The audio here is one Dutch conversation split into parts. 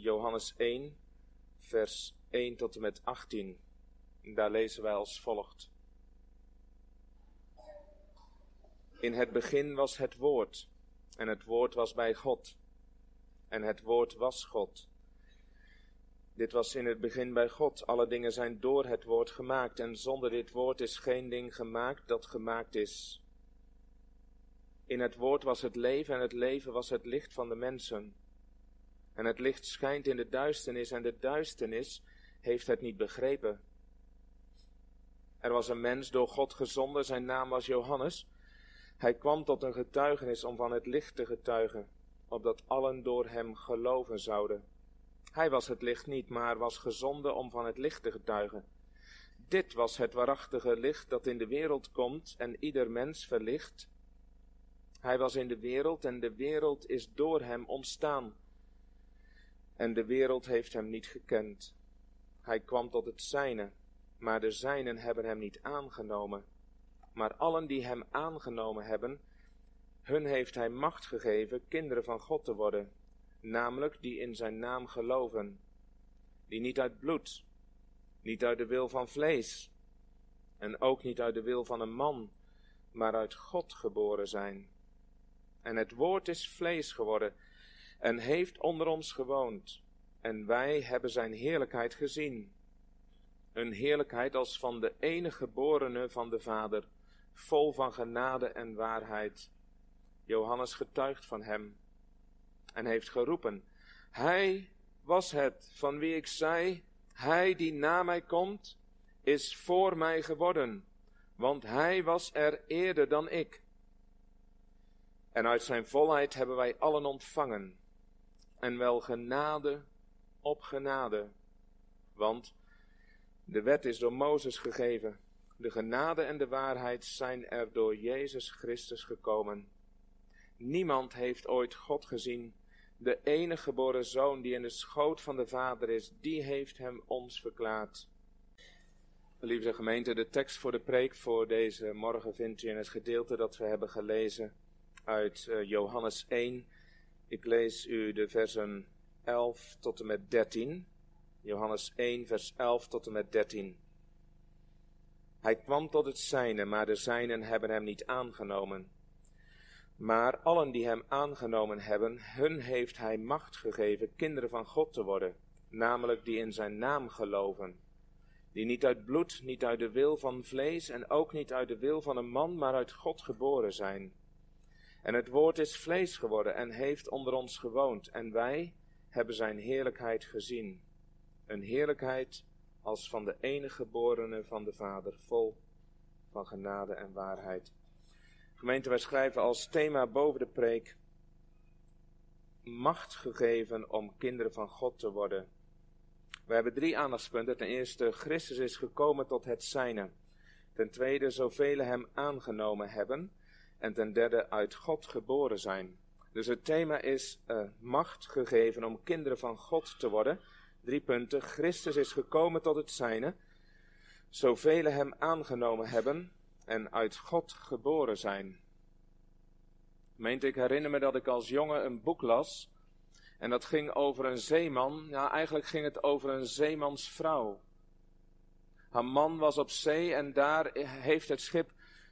Johannes 1, vers 1 tot en met 18. Daar lezen wij als volgt. In het begin was het woord, en het woord was bij God, en het woord was God. Dit was in het begin bij God. Alle dingen zijn door het woord gemaakt, en zonder dit woord is geen ding gemaakt dat gemaakt is. In het woord was het leven, en het leven was het licht van de mensen. En het licht schijnt in de duisternis, en de duisternis heeft het niet begrepen. Er was een mens door God gezonden, zijn naam was Johannes. Hij kwam tot een getuigenis om van het licht te getuigen, opdat allen door hem geloven zouden. Hij was het licht niet, maar was gezonden om van het licht te getuigen. Dit was het waarachtige licht dat in de wereld komt en ieder mens verlicht. Hij was in de wereld en de wereld is door hem ontstaan. En de wereld heeft hem niet gekend. Hij kwam tot het zijne, maar de zijnen hebben hem niet aangenomen. Maar allen die hem aangenomen hebben, hun heeft hij macht gegeven kinderen van God te worden, namelijk die in zijn naam geloven, die niet uit bloed, niet uit de wil van vlees, en ook niet uit de wil van een man, maar uit God geboren zijn. En het woord is vlees geworden en heeft onder ons gewoond, en wij hebben zijn heerlijkheid gezien. Een heerlijkheid als van de enige geborene van de Vader, vol van genade en waarheid. Johannes getuigt van hem en heeft geroepen, Hij was het van wie ik zei, Hij die na mij komt, is voor mij geworden, want Hij was er eerder dan ik. En uit zijn volheid hebben wij allen ontvangen, en wel genade op genade, want de wet is door Mozes gegeven, de genade en de waarheid zijn er door Jezus Christus gekomen. Niemand heeft ooit God gezien. De enige geboren zoon die in de schoot van de Vader is, die heeft hem ons verklaard. Lieve gemeente, de tekst voor de preek voor deze morgen vindt u in het gedeelte dat we hebben gelezen uit uh, Johannes 1. Ik lees u de versen 11 tot en met 13. Johannes 1, vers 11 tot en met 13. Hij kwam tot het zijne, maar de zijnen hebben hem niet aangenomen. Maar allen die hem aangenomen hebben, hun heeft hij macht gegeven kinderen van God te worden, namelijk die in zijn naam geloven. Die niet uit bloed, niet uit de wil van vlees en ook niet uit de wil van een man, maar uit God geboren zijn. En het woord is vlees geworden en heeft onder ons gewoond, en wij hebben zijn heerlijkheid gezien. Een heerlijkheid als van de enige geborene van de Vader, vol van genade en waarheid. Gemeente, wij schrijven als thema boven de preek macht gegeven om kinderen van God te worden. We hebben drie aandachtspunten. Ten eerste, Christus is gekomen tot het zijne. Ten tweede, zoveel hem aangenomen hebben. En ten derde, uit God geboren zijn. Dus het thema is uh, macht gegeven om kinderen van God te worden. Drie punten. Christus is gekomen tot het zijne. Zoveel hem aangenomen hebben en uit God geboren zijn. Meent ik herinner me dat ik als jongen een boek las. En dat ging over een zeeman. Ja, eigenlijk ging het over een zeemansvrouw. Haar man was op zee en daar heeft het schip,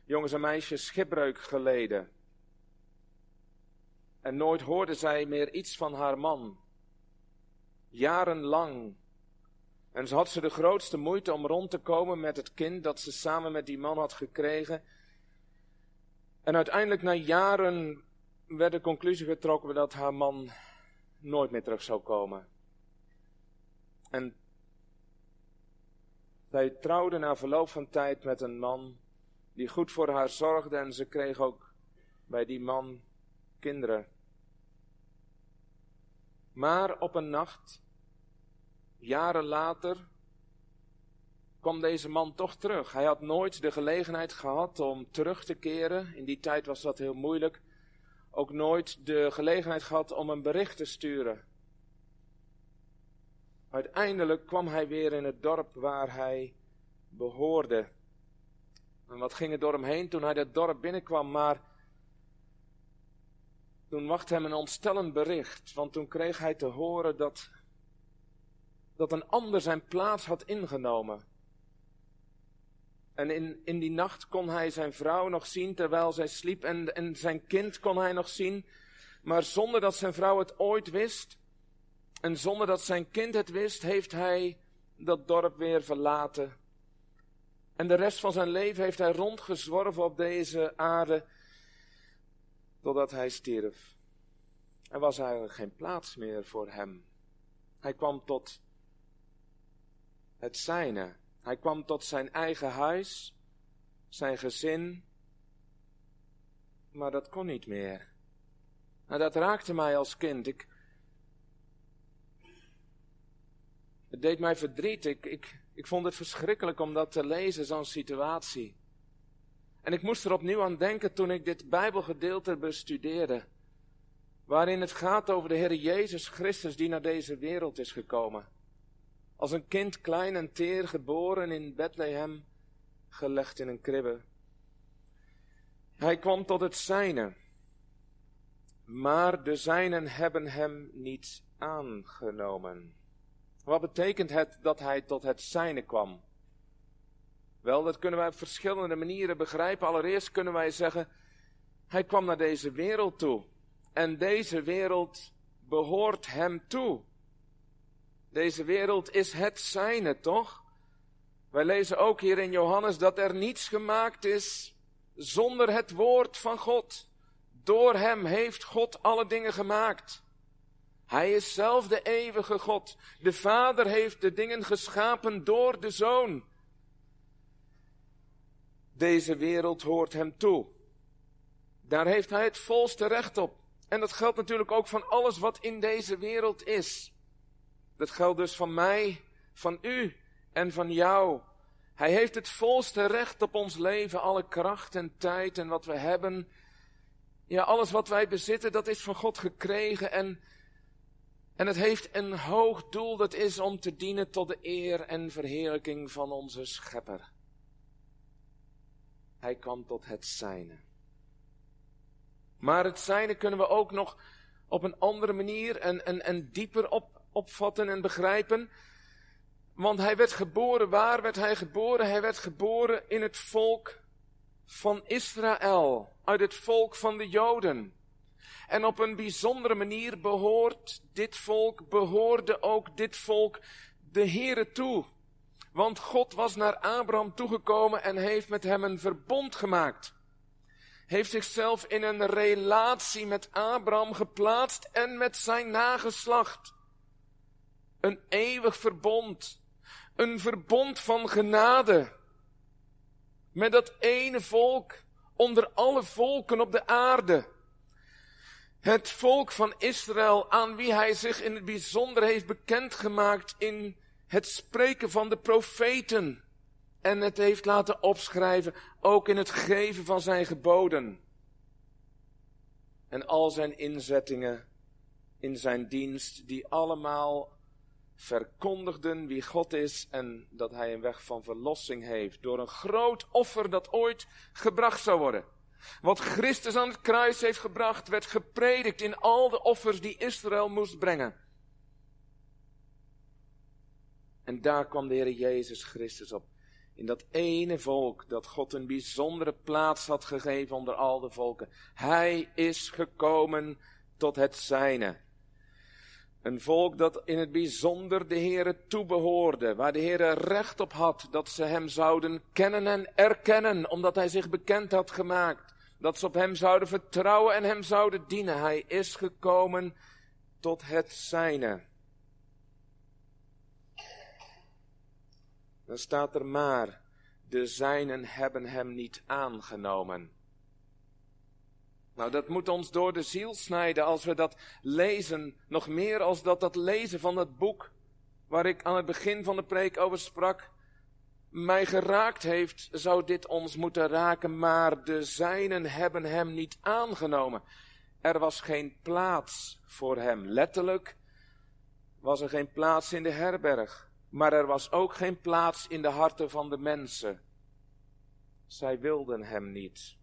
jongens en meisjes, schipbreuk geleden. En nooit hoorde zij meer iets van haar man. Jarenlang. En ze had ze de grootste moeite om rond te komen met het kind dat ze samen met die man had gekregen. En uiteindelijk na jaren werd de conclusie getrokken dat haar man nooit meer terug zou komen. En zij trouwde na verloop van tijd met een man die goed voor haar zorgde en ze kreeg ook bij die man kinderen. Maar op een nacht, jaren later, kwam deze man toch terug. Hij had nooit de gelegenheid gehad om terug te keren. In die tijd was dat heel moeilijk. Ook nooit de gelegenheid gehad om een bericht te sturen. Uiteindelijk kwam hij weer in het dorp waar hij behoorde. En wat ging er door hem heen toen hij dat dorp binnenkwam? Maar toen wachtte hem een ontstellend bericht, want toen kreeg hij te horen dat dat een ander zijn plaats had ingenomen. En in, in die nacht kon hij zijn vrouw nog zien terwijl zij sliep en, en zijn kind kon hij nog zien. Maar zonder dat zijn vrouw het ooit wist en zonder dat zijn kind het wist, heeft hij dat dorp weer verlaten. En de rest van zijn leven heeft hij rondgezworven op deze aarde totdat hij stierf. Er was eigenlijk geen plaats meer voor hem. Hij kwam tot het zijne. Hij kwam tot zijn eigen huis, zijn gezin, maar dat kon niet meer. En dat raakte mij als kind. Ik, het deed mij verdriet. Ik, ik, ik vond het verschrikkelijk om dat te lezen, zo'n situatie. En ik moest er opnieuw aan denken toen ik dit Bijbelgedeelte bestudeerde. Waarin het gaat over de Heer Jezus Christus die naar deze wereld is gekomen. Als een kind klein en teer geboren in Bethlehem, gelegd in een kribbe. Hij kwam tot het zijne, maar de zijnen hebben hem niet aangenomen. Wat betekent het dat hij tot het zijne kwam? Wel, dat kunnen wij op verschillende manieren begrijpen. Allereerst kunnen wij zeggen, hij kwam naar deze wereld toe. En deze wereld behoort hem toe. Deze wereld is het zijne, toch? Wij lezen ook hier in Johannes dat er niets gemaakt is zonder het woord van God. Door hem heeft God alle dingen gemaakt. Hij is zelf de eeuwige God. De Vader heeft de dingen geschapen door de Zoon. Deze wereld hoort hem toe. Daar heeft hij het volste recht op. En dat geldt natuurlijk ook van alles wat in deze wereld is. Dat geldt dus van mij, van u en van jou. Hij heeft het volste recht op ons leven, alle kracht en tijd en wat we hebben. Ja, alles wat wij bezitten, dat is van God gekregen en, en het heeft een hoog doel, dat is om te dienen tot de eer en verheerlijking van onze Schepper. Hij kwam tot het zijne. Maar het zijne kunnen we ook nog op een andere manier en, en, en dieper op, opvatten en begrijpen. Want hij werd geboren, waar werd hij geboren? Hij werd geboren in het volk van Israël, uit het volk van de Joden. En op een bijzondere manier behoort dit volk, behoorde ook dit volk de Here toe. Want God was naar Abraham toegekomen en heeft met hem een verbond gemaakt. Heeft zichzelf in een relatie met Abraham geplaatst en met zijn nageslacht. Een eeuwig verbond. Een verbond van genade. Met dat ene volk onder alle volken op de aarde. Het volk van Israël aan wie hij zich in het bijzonder heeft bekendgemaakt in het spreken van de profeten. En het heeft laten opschrijven, ook in het geven van zijn geboden. En al zijn inzettingen in zijn dienst, die allemaal verkondigden wie God is en dat hij een weg van verlossing heeft door een groot offer dat ooit gebracht zou worden. Wat Christus aan het kruis heeft gebracht, werd gepredikt in al de offers die Israël moest brengen. En daar kwam de Heer Jezus Christus op. In dat ene volk dat God een bijzondere plaats had gegeven onder al de volken. Hij is gekomen tot het zijne. Een volk dat in het bijzonder de Heere toebehoorde, waar de Heere recht op had dat ze hem zouden kennen en erkennen, omdat hij zich bekend had gemaakt. Dat ze op hem zouden vertrouwen en hem zouden dienen. Hij is gekomen tot het zijne. Dan staat er maar, de zijnen hebben hem niet aangenomen. Nou, dat moet ons door de ziel snijden als we dat lezen, nog meer als dat dat lezen van het boek waar ik aan het begin van de preek over sprak, mij geraakt heeft, zou dit ons moeten raken, maar de zijnen hebben hem niet aangenomen. Er was geen plaats voor hem. Letterlijk was er geen plaats in de herberg, maar er was ook geen plaats in de harten van de mensen. Zij wilden hem niet.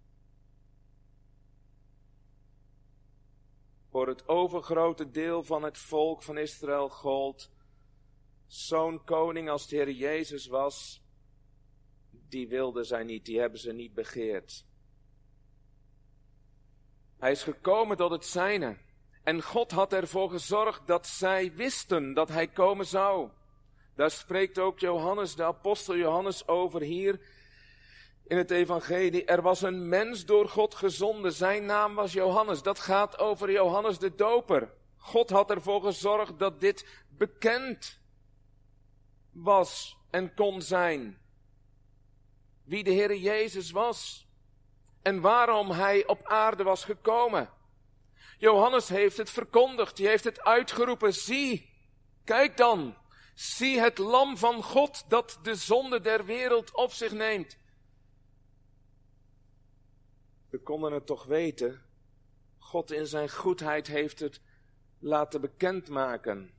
Voor het overgrote deel van het volk van Israël gold Zo'n koning als de Heer Jezus was, die wilden zij niet, die hebben ze niet begeerd. Hij is gekomen tot het zijne. En God had ervoor gezorgd dat zij wisten dat hij komen zou. Daar spreekt ook Johannes, de apostel Johannes, over hier in het evangelie. Er was een mens door God gezonden, zijn naam was Johannes. Dat gaat over Johannes de Doper. God had ervoor gezorgd dat dit bekend was en kon zijn. Wie de Heer Jezus was en waarom hij op aarde was gekomen. Johannes heeft het verkondigd, hij heeft het uitgeroepen. Zie, kijk dan, zie het lam van God dat de zonde der wereld op zich neemt. We konden het toch weten. God in zijn goedheid heeft het laten bekendmaken.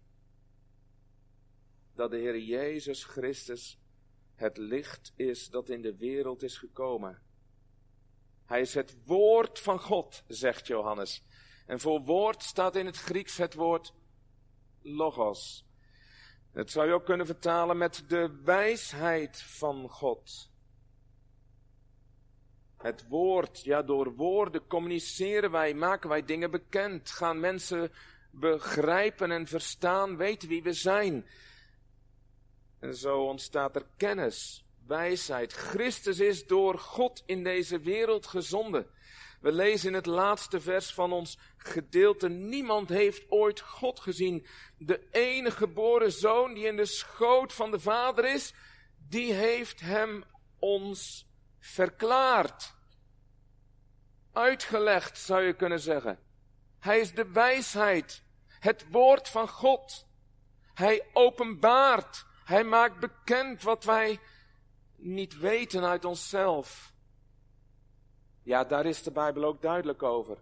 Dat de Heer Jezus Christus het licht is dat in de wereld is gekomen. Hij is het woord van God, zegt Johannes. En voor woord staat in het Grieks het woord logos. Dat zou je ook kunnen vertalen met de wijsheid van God. Het woord, ja, door woorden communiceren wij, maken wij dingen bekend, gaan mensen begrijpen en verstaan, weten wie we zijn. En zo ontstaat er kennis, wijsheid. Christus is door God in deze wereld gezonden. We lezen in het laatste vers van ons gedeelte, niemand heeft ooit God gezien. De enige geboren zoon die in de schoot van de Vader is, die heeft hem ons verklaard. Uitgelegd zou je kunnen zeggen. Hij is de wijsheid, het woord van God. Hij openbaart, hij maakt bekend wat wij niet weten uit onszelf. Ja, daar is de Bijbel ook duidelijk over.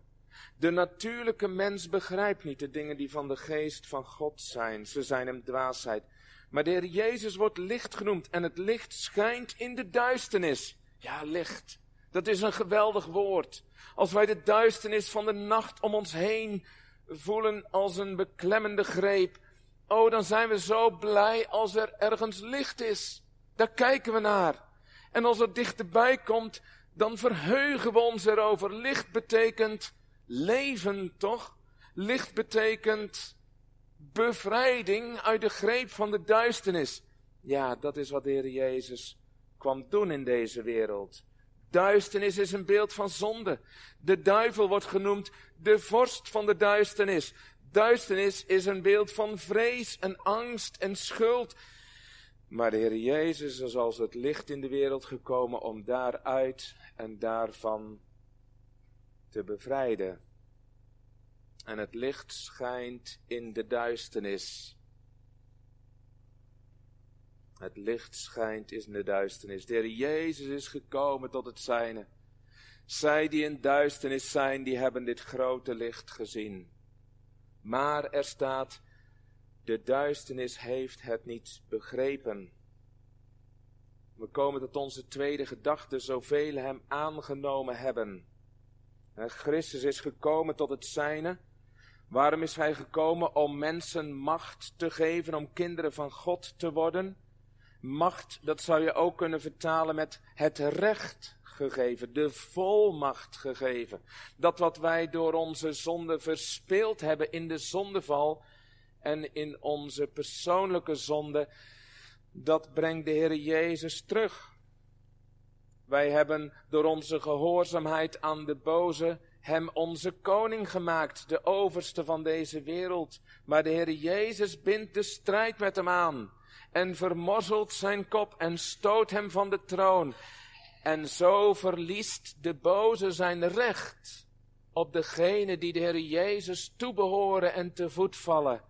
De natuurlijke mens begrijpt niet de dingen die van de geest van God zijn. Ze zijn hem dwaasheid. Maar de Heer Jezus wordt licht genoemd en het licht schijnt in de duisternis. Ja, licht. Dat is een geweldig woord. Als wij de duisternis van de nacht om ons heen voelen als een beklemmende greep. Oh, dan zijn we zo blij als er ergens licht is. Daar kijken we naar. En als het dichterbij komt, dan verheugen we ons erover. Licht betekent leven, toch? Licht betekent bevrijding uit de greep van de duisternis. Ja, dat is wat de Heer Jezus kwam doen in deze wereld. Duisternis is een beeld van zonde. De duivel wordt genoemd de vorst van de duisternis. Duisternis is een beeld van vrees en angst en schuld. Maar de Heer Jezus is als het licht in de wereld gekomen om daaruit en daarvan te bevrijden. En het licht schijnt in de duisternis. Het licht schijnt in de duisternis. De Jezus is gekomen tot het zijne. Zij die in duisternis zijn, die hebben dit grote licht gezien. Maar er staat, de duisternis heeft het niet begrepen. We komen tot onze tweede gedachte, zoveel hem aangenomen hebben. Christus is gekomen tot het zijne. Waarom is hij gekomen? Om mensen macht te geven, om kinderen van God te worden. Macht, dat zou je ook kunnen vertalen met het recht gegeven, de volmacht gegeven. Dat wat wij door onze zonde verspeeld hebben in de zondeval en in onze persoonlijke zonde, dat brengt de Heer Jezus terug. Wij hebben door onze gehoorzaamheid aan de boze hem onze koning gemaakt, de overste van deze wereld. Maar de Heer Jezus bindt de strijd met hem aan en vermorzelt zijn kop en stoot hem van de troon. En zo verliest de boze zijn recht op degene die de Heer Jezus toebehoren en te voet vallen.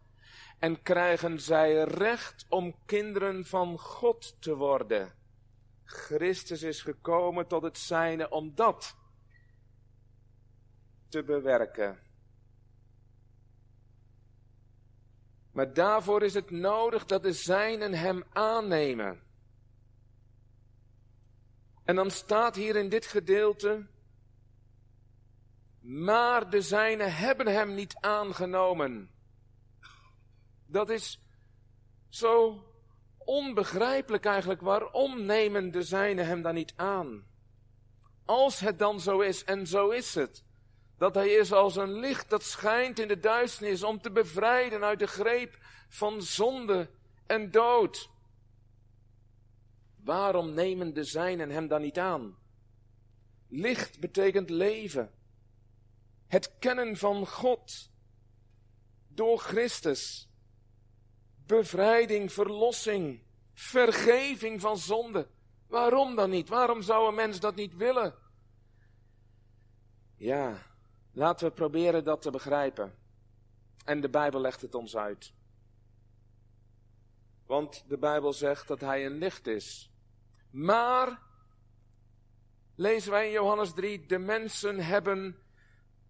En krijgen zij recht om kinderen van God te worden. Christus is gekomen tot het zijne om dat te bewerken. Maar daarvoor is het nodig dat de zijnen hem aannemen. En dan staat hier in dit gedeelte, maar de zijnen hebben hem niet aangenomen. Dat is Zo onbegrijpelijk eigenlijk, waarom nemen de zijnen hem dan niet aan? Als het dan zo is, en zo is het, dat hij is als een licht dat schijnt in de duisternis om te bevrijden uit de greep van zonde en dood. Waarom nemen de zijnen hem dan niet aan? Licht betekent leven. Het kennen van God door Christus. Bevrijding, verlossing, vergeving van zonde. Waarom dan niet? Waarom zou een mens dat niet willen? Ja, laten we proberen dat te begrijpen. En de Bijbel legt het ons uit. Want de Bijbel zegt dat hij een licht is. Maar, lezen wij in Johannes 3, de mensen hebben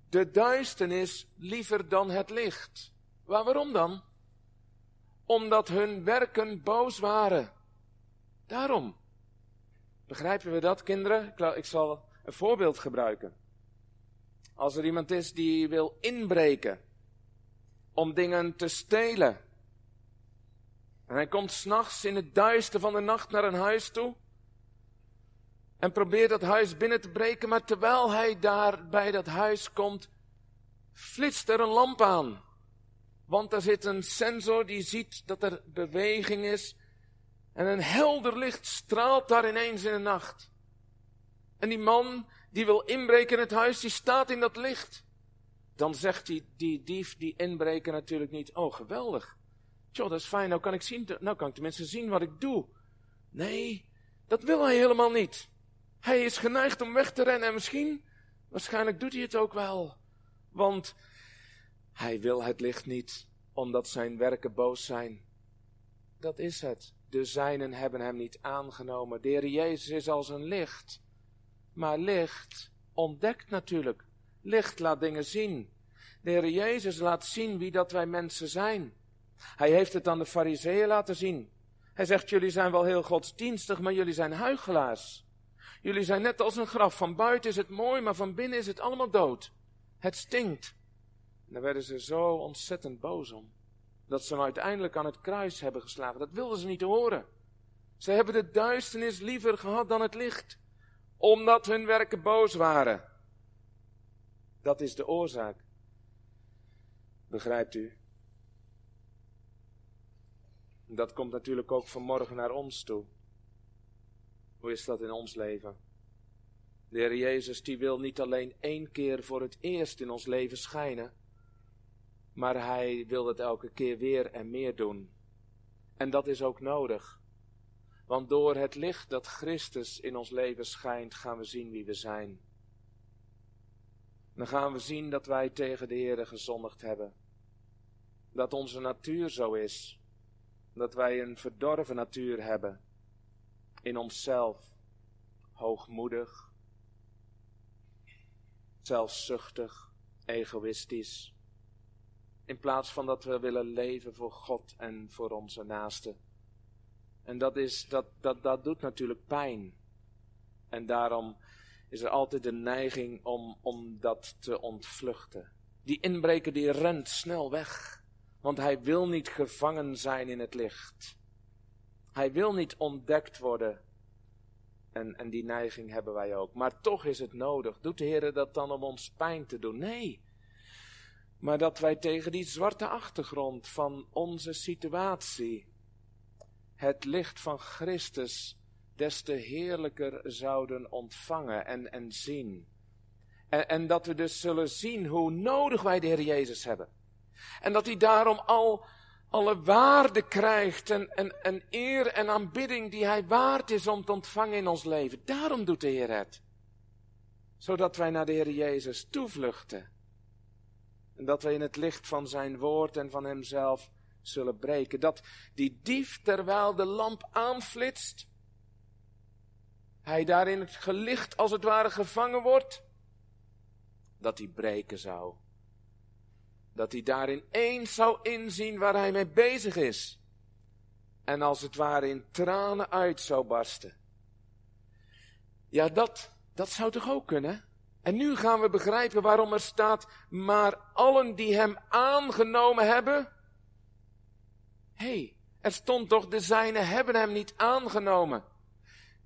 de duisternis liever dan het licht. waarom dan? Omdat hun werken boos waren. Daarom. Begrijpen we dat, kinderen? Ik zal een voorbeeld gebruiken. Als er iemand is die wil inbreken om dingen te stelen. En hij komt s'nachts in het duister van de nacht naar een huis toe. En probeert dat huis binnen te breken, maar terwijl hij daar bij dat huis komt, flitst er een lamp aan. Want er zit een sensor die ziet dat er beweging is. En een helder licht straalt daar ineens in de nacht. En die man die wil inbreken in het huis, die staat in dat licht. Dan zegt die, die dief, die inbreker natuurlijk niet, oh geweldig. Tjoh, dat is fijn, nou kan ik zien, nou kan ik tenminste zien wat ik doe. Nee, dat wil hij helemaal niet. Hij is geneigd om weg te rennen en misschien, waarschijnlijk doet hij het ook wel. Want hij wil het licht niet, omdat zijn werken boos zijn. Dat is het. De zijnen hebben hem niet aangenomen. De Heer Jezus is als een licht. Maar licht ontdekt natuurlijk. Licht laat dingen zien. De Heer Jezus laat zien wie dat wij mensen zijn. Hij heeft het aan de fariseeën laten zien. Hij zegt, jullie zijn wel heel godsdienstig, maar jullie zijn huigelaars. Jullie zijn net als een graf. Van buiten is het mooi, maar van binnen is het allemaal dood. Het stinkt. En daar werden ze zo ontzettend boos om. Dat ze hem uiteindelijk aan het kruis hebben geslagen. Dat wilden ze niet horen. Ze hebben de duisternis liever gehad dan het licht. Omdat hun werken boos waren. Dat is de oorzaak. Begrijpt u? Dat komt natuurlijk ook vanmorgen naar ons toe. Hoe is dat in ons leven? De Heer Jezus die wil niet alleen één keer voor het eerst in ons leven schijnen, maar Hij wil het elke keer weer en meer doen. En dat is ook nodig. Want door het licht dat Christus in ons leven schijnt, gaan we zien wie we zijn. Dan gaan we zien dat wij tegen de Heer gezondigd hebben. Dat onze natuur zo is. Dat wij een verdorven natuur hebben. In onszelf. Hoogmoedig. Zelfzuchtig. Egoïstisch. In plaats van dat we willen leven voor God en voor onze naasten. En dat, is, dat, dat, dat doet natuurlijk pijn. En daarom is er altijd de neiging om, om dat te ontvluchten. Die inbreker die rent snel weg. Want hij wil niet gevangen zijn in het licht. Hij wil niet ontdekt worden. En, en die neiging hebben wij ook. Maar toch is het nodig. Doet de Heer dat dan om ons pijn te doen? Nee. Maar dat wij tegen die zwarte achtergrond van onze situatie het licht van Christus des te heerlijker zouden ontvangen en, en zien. En, en dat we dus zullen zien hoe nodig wij de Heer Jezus hebben. En dat hij daarom al alle waarde krijgt en, en, en eer en aanbidding die hij waard is om te ontvangen in ons leven. Daarom doet de Heer het. Zodat wij naar de Heer Jezus toevluchten. En dat wij in het licht van zijn woord en van hemzelf zullen breken. Dat die dief, terwijl de lamp aanflitst, hij daar in het gelicht als het ware gevangen wordt, dat hij breken zou. Dat hij daarin eens zou inzien waar hij mee bezig is. En als het ware in tranen uit zou barsten. Ja, dat, dat zou toch ook kunnen? En nu gaan we begrijpen waarom er staat, maar allen die hem aangenomen hebben. Hey, Er stond toch, de zijnen hebben hem niet aangenomen.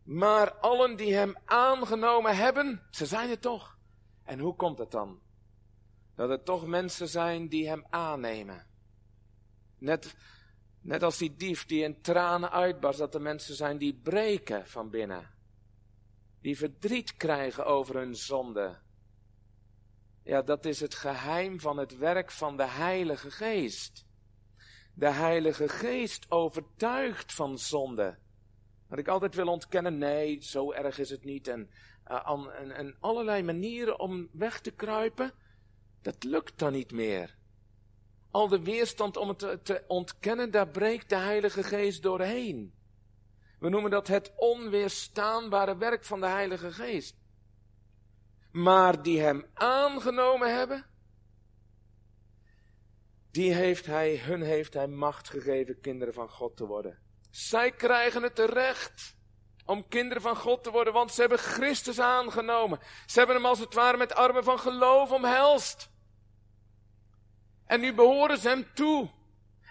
Maar allen die hem aangenomen hebben, ze zijn het toch. En hoe komt het dan? Dat er toch mensen zijn die hem aannemen. Net, net als die dief die in tranen uitbarst, dat er mensen zijn die breken van binnen. Die verdriet krijgen over hun zonde. Ja, dat is het geheim van het werk van de Heilige Geest. De Heilige Geest overtuigt van zonde. Wat ik altijd wil ontkennen, nee, zo erg is het niet. En, uh, en, allerlei manieren om weg te kruipen, dat lukt dan niet meer. Al de weerstand om het te ontkennen, daar breekt de Heilige Geest doorheen. We noemen dat het onweerstaanbare werk van de Heilige Geest. Maar die hem aangenomen hebben, die heeft hij, hun heeft hij macht gegeven kinderen van God te worden. Zij krijgen het terecht om kinderen van God te worden, want ze hebben Christus aangenomen. Ze hebben hem als het ware met armen van geloof omhelst. En nu behoren ze hem toe.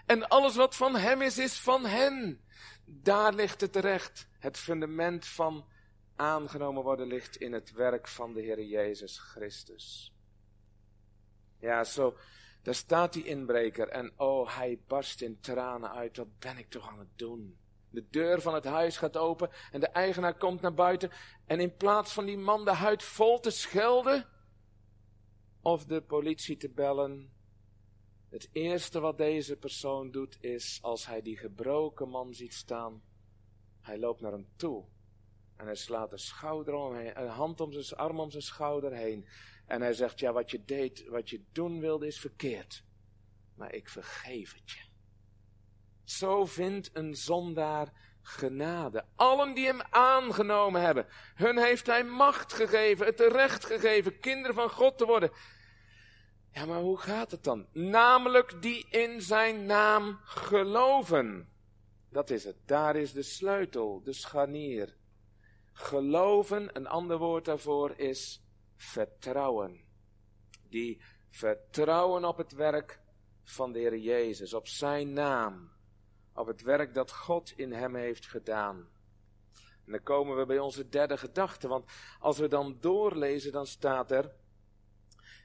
En alles wat van hem is, is van hen. Daar ligt het terecht. Het fundament van aangenomen worden ligt in het werk van de Heer Jezus Christus. Ja, zo, daar staat die inbreker en oh, hij barst in tranen uit. Wat ben ik toch aan het doen? De deur van het huis gaat open en de eigenaar komt naar buiten. En in plaats van die man de huid vol te schelden of de politie te bellen, het eerste wat deze persoon doet is, als hij die gebroken man ziet staan, hij loopt naar hem toe. En hij slaat een schouder om een hand om zijn arm om zijn schouder heen. En hij zegt, ja, wat je deed, wat je doen wilde is verkeerd. Maar ik vergeef het je. Zo vindt een zondaar genade. Allen die hem aangenomen hebben, hun heeft hij macht gegeven, het recht gegeven, kinderen van God te worden. Ja, maar hoe gaat het dan? Namelijk die in zijn naam geloven. Dat is het. Daar is de sleutel, de scharnier. Geloven, een ander woord daarvoor is vertrouwen. Die vertrouwen op het werk van de Heer Jezus, op zijn naam, op het werk dat God in hem heeft gedaan. En dan komen we bij onze derde gedachte, want als we dan doorlezen, dan staat er,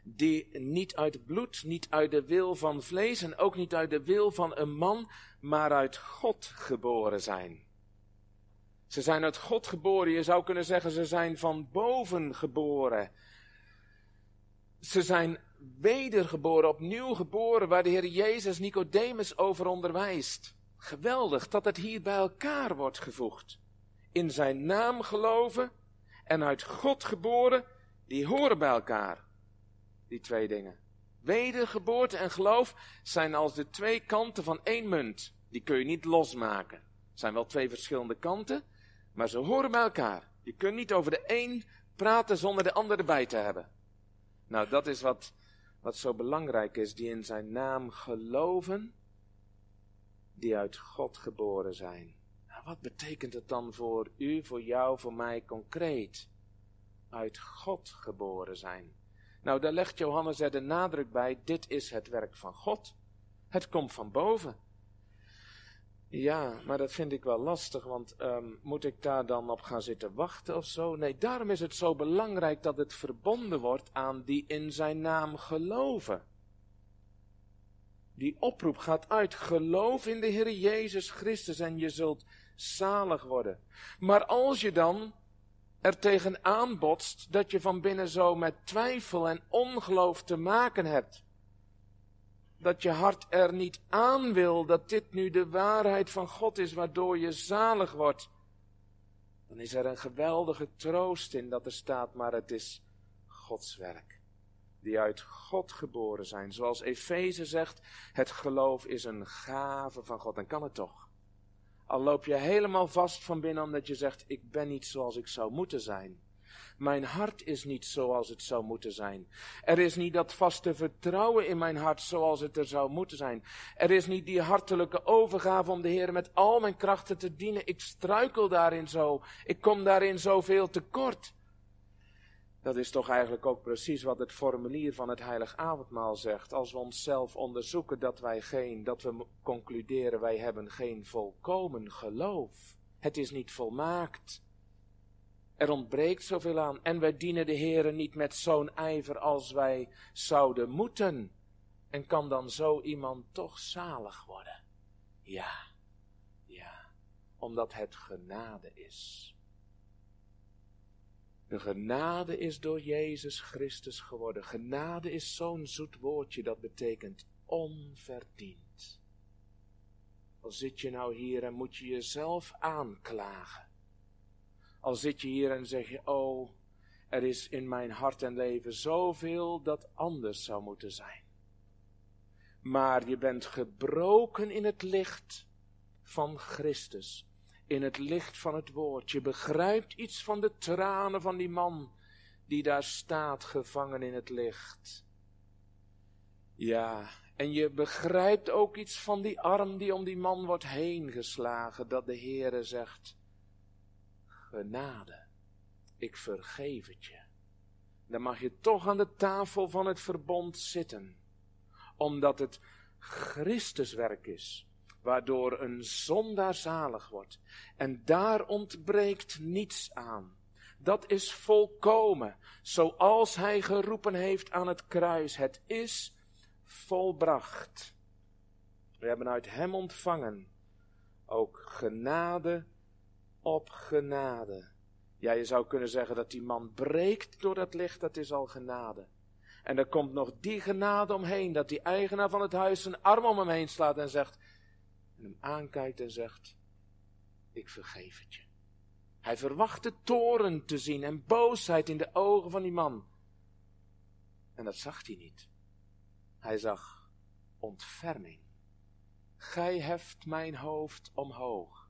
die niet uit bloed, niet uit de wil van vlees en ook niet uit de wil van een man, maar uit God geboren zijn. Ze zijn uit God geboren. Je zou kunnen zeggen, ze zijn van boven geboren. Ze zijn wedergeboren, opnieuw geboren, waar de Heer Jezus Nicodemus over onderwijst. Geweldig dat het hier bij elkaar wordt gevoegd. In zijn naam geloven en uit God geboren, die horen bij elkaar. Die twee dingen. Wedergeboorte en geloof zijn als de twee kanten van één munt. Die kun je niet losmaken. Het zijn wel twee verschillende kanten, maar ze horen bij elkaar. Je kunt niet over de een praten zonder de ander erbij te hebben. Nou, dat is wat, wat zo belangrijk is, die in zijn naam geloven, die uit God geboren zijn. Nou, wat betekent het dan voor u, voor jou, voor mij concreet? Uit God geboren zijn. Nou, daar legt Johannes er de nadruk bij, dit is het werk van God. Het komt van boven. Ja, maar dat vind ik wel lastig, want um, moet ik daar dan op gaan zitten wachten of zo? Nee, daarom is het zo belangrijk dat het verbonden wordt aan die in zijn naam geloven. Die oproep gaat uit, geloof in de Heer Jezus Christus en je zult zalig worden. Maar als je dan er tegenaan botst dat je van binnen zo met twijfel en ongeloof te maken hebt, dat je hart er niet aan wil dat dit nu de waarheid van God is waardoor je zalig wordt, dan is er een geweldige troost in dat er staat, maar het is Gods werk. Die uit God geboren zijn. Zoals Efeze zegt, het geloof is een gave van God. En kan het toch? Al loop je helemaal vast van binnen omdat je zegt, ik ben niet zoals ik zou moeten zijn. Mijn hart is niet zoals het zou moeten zijn. Er is niet dat vaste vertrouwen in mijn hart zoals het er zou moeten zijn. Er is niet die hartelijke overgave om de Heer met al mijn krachten te dienen. Ik struikel daarin zo. Ik kom daarin zoveel tekort. Dat is toch eigenlijk ook precies wat het formulier van het heilig avondmaal zegt. Als we onszelf onderzoeken dat wij geen, dat we concluderen wij hebben geen volkomen geloof. Het is niet volmaakt. Er ontbreekt zoveel aan en wij dienen de Heere niet met zo'n ijver als wij zouden moeten. En kan dan zo iemand toch zalig worden? Ja, ja, omdat het genade is. De genade is door Jezus Christus geworden. Genade is zo'n zoet woordje dat betekent onverdiend. Al zit je nou hier en moet je jezelf aanklagen. Al zit je hier en zeg je, oh, er is in mijn hart en leven zoveel dat anders zou moeten zijn. Maar je bent gebroken in het licht van Christus in het licht van het woord. Je begrijpt iets van de tranen van die man die daar staat gevangen in het licht. Ja, en je begrijpt ook iets van die arm die om die man wordt heen geslagen, dat de Heere zegt, genade, ik vergeef het je. Dan mag je toch aan de tafel van het verbond zitten, omdat het Christuswerk is waardoor een zondaar zalig wordt. En daar ontbreekt niets aan. Dat is volkomen, zoals hij geroepen heeft aan het kruis. Het is volbracht. We hebben uit hem ontvangen ook genade op genade. Ja, je zou kunnen zeggen dat die man breekt door dat licht, dat is al genade. En er komt nog die genade omheen, dat die eigenaar van het huis zijn arm om hem heen slaat en zegt, hem aankijkt en zegt, ik vergeef het je. Hij verwachtte toren te zien en boosheid in de ogen van die man. En dat zag hij niet. Hij zag ontferming. Gij heft mijn hoofd omhoog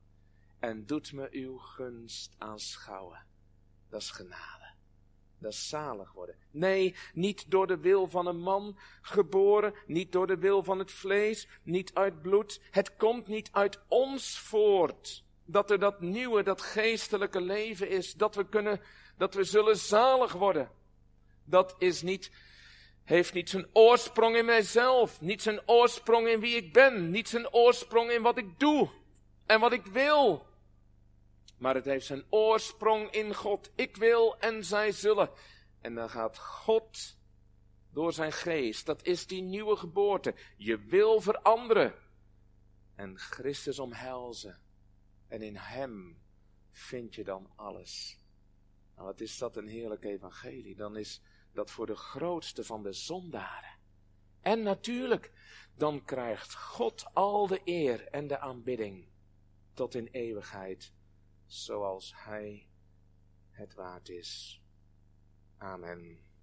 en doet me uw gunst aanschouwen. Dat is genade dat is zalig worden. Nee, niet door de wil van een man geboren, niet door de wil van het vlees, niet uit bloed. Het komt niet uit ons voort. Dat er dat nieuwe, dat geestelijke leven is, dat we kunnen, dat we zullen zalig worden. Dat is niet, heeft niet zijn oorsprong in mijzelf, niet zijn oorsprong in wie ik ben, niet zijn oorsprong in wat ik doe en wat ik wil. Maar het heeft zijn oorsprong in God. Ik wil en zij zullen. En dan gaat God door zijn geest. Dat is die nieuwe geboorte. Je wil veranderen. En Christus omhelzen. En in hem vind je dan alles. Nou, wat is dat een heerlijk evangelie. Dan is dat voor de grootste van de zondaren. En natuurlijk, dan krijgt God al de eer en de aanbidding tot in eeuwigheid zoals Hij het waard is. Amen.